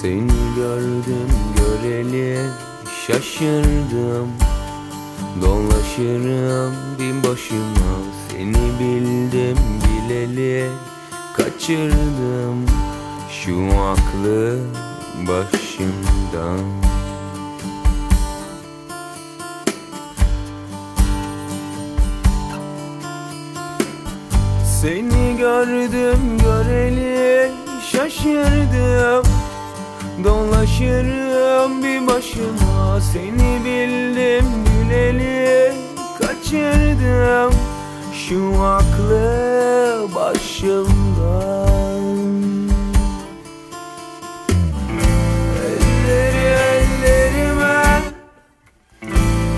Seni gördüm göreli şaşırdım. Dolaşırım bin başıma Seni bildim bileli kaçırdım. Şu aklı başımdan Seni gördüm göreli şaşırdım Dolaşırım bir başıma Seni bildim bileli. Kaçırdım Şu aklı başımdan. Elleri ellerime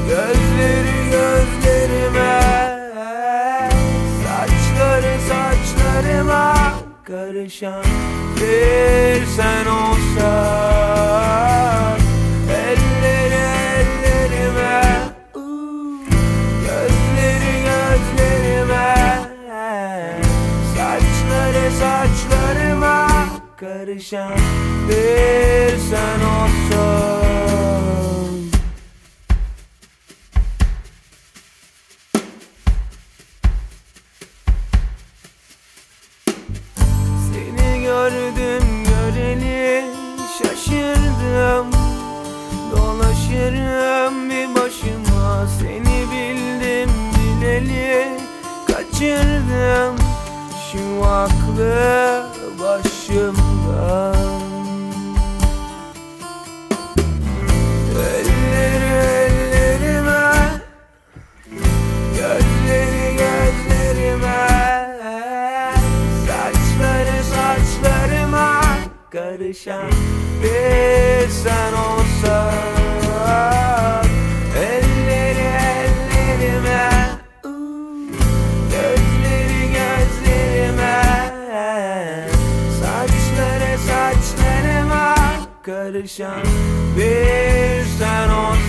Gözleri gözlerime. Saçları saçlarıma Karışan bir sen olsan Elleri ellerime Gözleri gözlerime Saçları saçlarıma Karışan bir sen olsan gördüm göreli şaşırdım. Dolaşırım bir başıma Seni bildim bileli kaçırdım. Şu aklı Karışan bir sen olsan Elleri ellerime Gözleri gözlerime Saçları saçlarıma Karışan bir sen olsan